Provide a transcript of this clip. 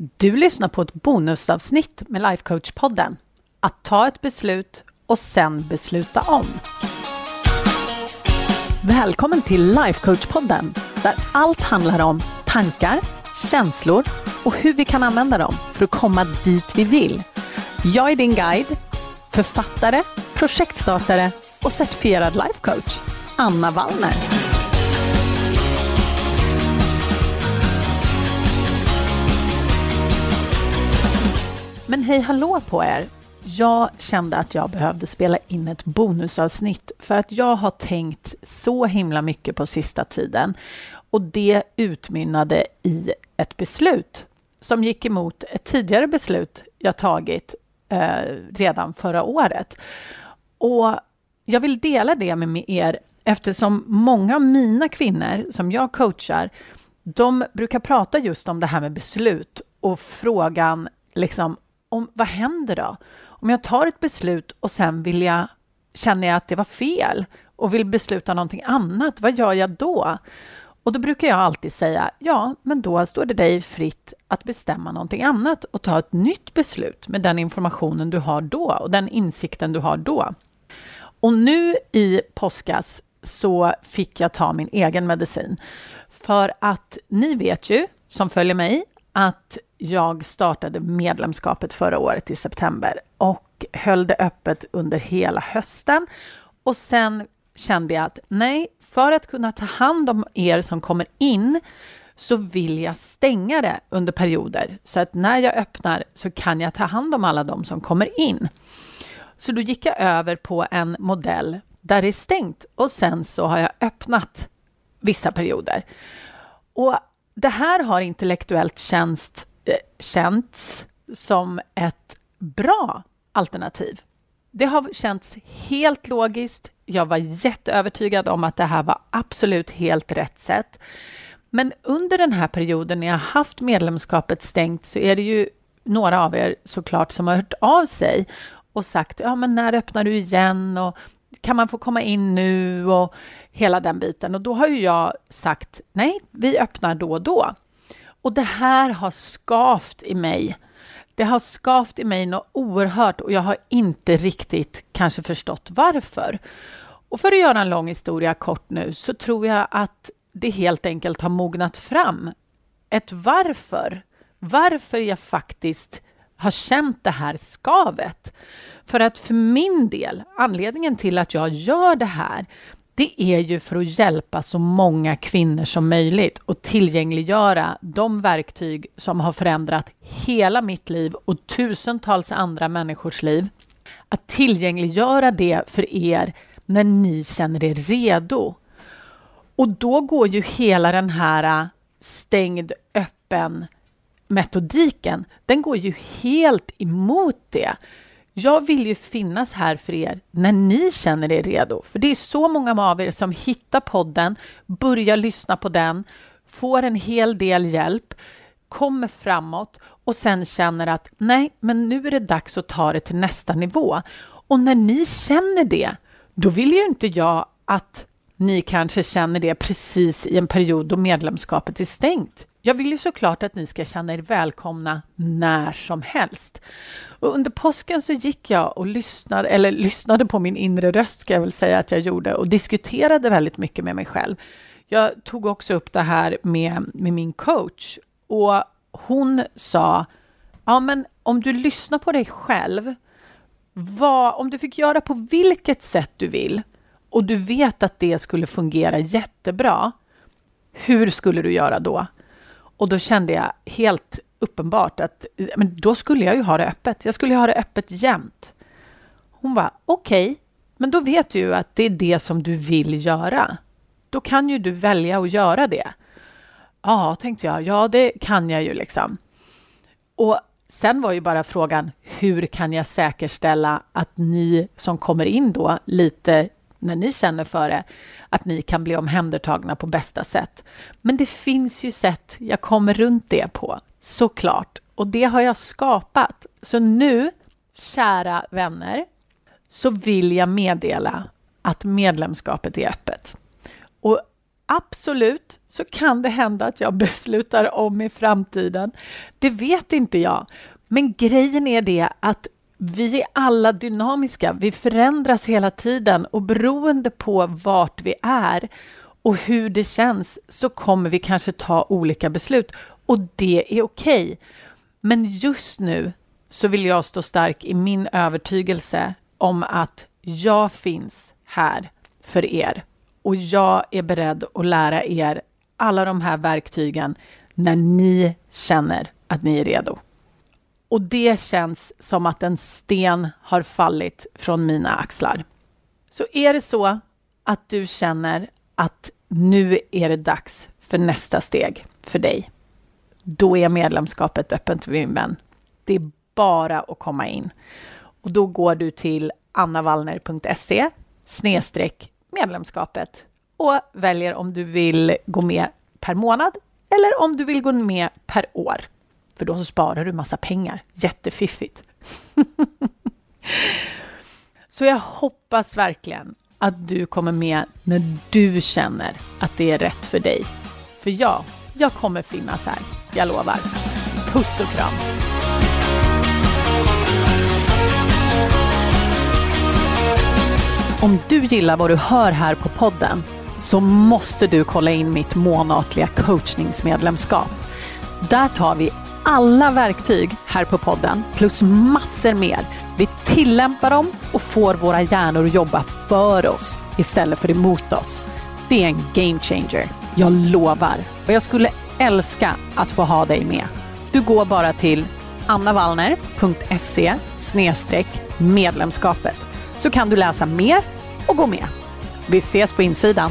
Du lyssnar på ett bonusavsnitt med Lifecoach-podden. Att ta ett beslut och sen besluta om. Välkommen till Lifecoach-podden där allt handlar om tankar, känslor och hur vi kan använda dem för att komma dit vi vill. Jag är din guide, författare, projektstartare och certifierad lifecoach, Anna Wallner. Hej hallå på er! Jag kände att jag behövde spela in ett bonusavsnitt för att jag har tänkt så himla mycket på sista tiden och det utmynnade i ett beslut som gick emot ett tidigare beslut jag tagit eh, redan förra året. Och jag vill dela det med er eftersom många av mina kvinnor som jag coachar, de brukar prata just om det här med beslut och frågan liksom om vad händer då? Om jag tar ett beslut och sen vill jag, känner jag att det var fel och vill besluta någonting annat, vad gör jag då? Och då brukar jag alltid säga, ja, men då står det dig fritt att bestämma någonting annat och ta ett nytt beslut med den informationen du har då och den insikten du har då. Och nu i påskas så fick jag ta min egen medicin. För att ni vet ju, som följer mig, att jag startade medlemskapet förra året i september och höll det öppet under hela hösten. Och sen kände jag att nej, för att kunna ta hand om er som kommer in så vill jag stänga det under perioder så att när jag öppnar så kan jag ta hand om alla de som kommer in. Så då gick jag över på en modell där det är stängt och sen så har jag öppnat vissa perioder. Och det här har intellektuellt känts, eh, känts som ett bra alternativ. Det har känts helt logiskt. Jag var jätteövertygad om att det här var absolut helt rätt sätt. Men under den här perioden när jag haft medlemskapet stängt så är det ju några av er såklart som har hört av sig och sagt ja, men när öppnar du igen och kan man få komma in nu och hela den biten. Och då har ju jag sagt nej, vi öppnar då och då. Och det här har skavt i mig. Det har skavt i mig något oerhört och jag har inte riktigt kanske förstått varför. Och för att göra en lång historia kort nu så tror jag att det helt enkelt har mognat fram ett varför. Varför jag faktiskt har känt det här skavet. För att för min del, anledningen till att jag gör det här, det är ju för att hjälpa så många kvinnor som möjligt och tillgängliggöra de verktyg som har förändrat hela mitt liv och tusentals andra människors liv. Att tillgängliggöra det för er när ni känner er redo. Och då går ju hela den här äh, stängd, öppen metodiken, den går ju helt emot det. Jag vill ju finnas här för er när ni känner er redo. För det är så många av er som hittar podden, börjar lyssna på den, får en hel del hjälp, kommer framåt och sen känner att nej, men nu är det dags att ta det till nästa nivå. Och när ni känner det, då vill ju inte jag att ni kanske känner det precis i en period då medlemskapet är stängt. Jag vill ju såklart att ni ska känna er välkomna när som helst. Och under påsken så gick jag och lyssnade, eller lyssnade på min inre röst ska jag väl säga att jag gjorde och diskuterade väldigt mycket med mig själv. Jag tog också upp det här med, med min coach och hon sa, ja men om du lyssnar på dig själv, vad, om du fick göra på vilket sätt du vill och du vet att det skulle fungera jättebra, hur skulle du göra då? Och då kände jag helt uppenbart att men då skulle jag ju ha det öppet. Jag skulle ha det öppet jämt. Hon var okej, okay, men då vet du ju att det är det som du vill göra. Då kan ju du välja att göra det. Ja, tänkte jag. Ja, det kan jag ju liksom. Och sen var ju bara frågan, hur kan jag säkerställa att ni som kommer in då lite när ni känner för det, att ni kan bli omhändertagna på bästa sätt. Men det finns ju sätt jag kommer runt det på, såklart. Och det har jag skapat. Så nu, kära vänner, så vill jag meddela att medlemskapet är öppet. Och absolut så kan det hända att jag beslutar om i framtiden. Det vet inte jag. Men grejen är det att vi är alla dynamiska. Vi förändras hela tiden och beroende på vart vi är och hur det känns så kommer vi kanske ta olika beslut och det är okej. Okay. Men just nu så vill jag stå stark i min övertygelse om att jag finns här för er och jag är beredd att lära er alla de här verktygen när ni känner att ni är redo. Och det känns som att en sten har fallit från mina axlar. Så är det så att du känner att nu är det dags för nästa steg för dig, då är medlemskapet öppet för min vän. Det är bara att komma in. Och då går du till annavallner.se snedstreck medlemskapet och väljer om du vill gå med per månad eller om du vill gå med per år. För då sparar du massa pengar. Jättefiffigt. Så jag hoppas verkligen att du kommer med när du känner att det är rätt för dig. För ja, jag kommer finnas här. Jag lovar. Puss och kram! Om du gillar vad du hör här på podden så måste du kolla in mitt månatliga coachningsmedlemskap. Där tar vi alla verktyg här på podden plus massor mer. Vi tillämpar dem och får våra hjärnor att jobba för oss istället för emot oss. Det är en game changer. Jag lovar. Och jag skulle älska att få ha dig med. Du går bara till annavallner.se medlemskapet så kan du läsa mer och gå med. Vi ses på insidan.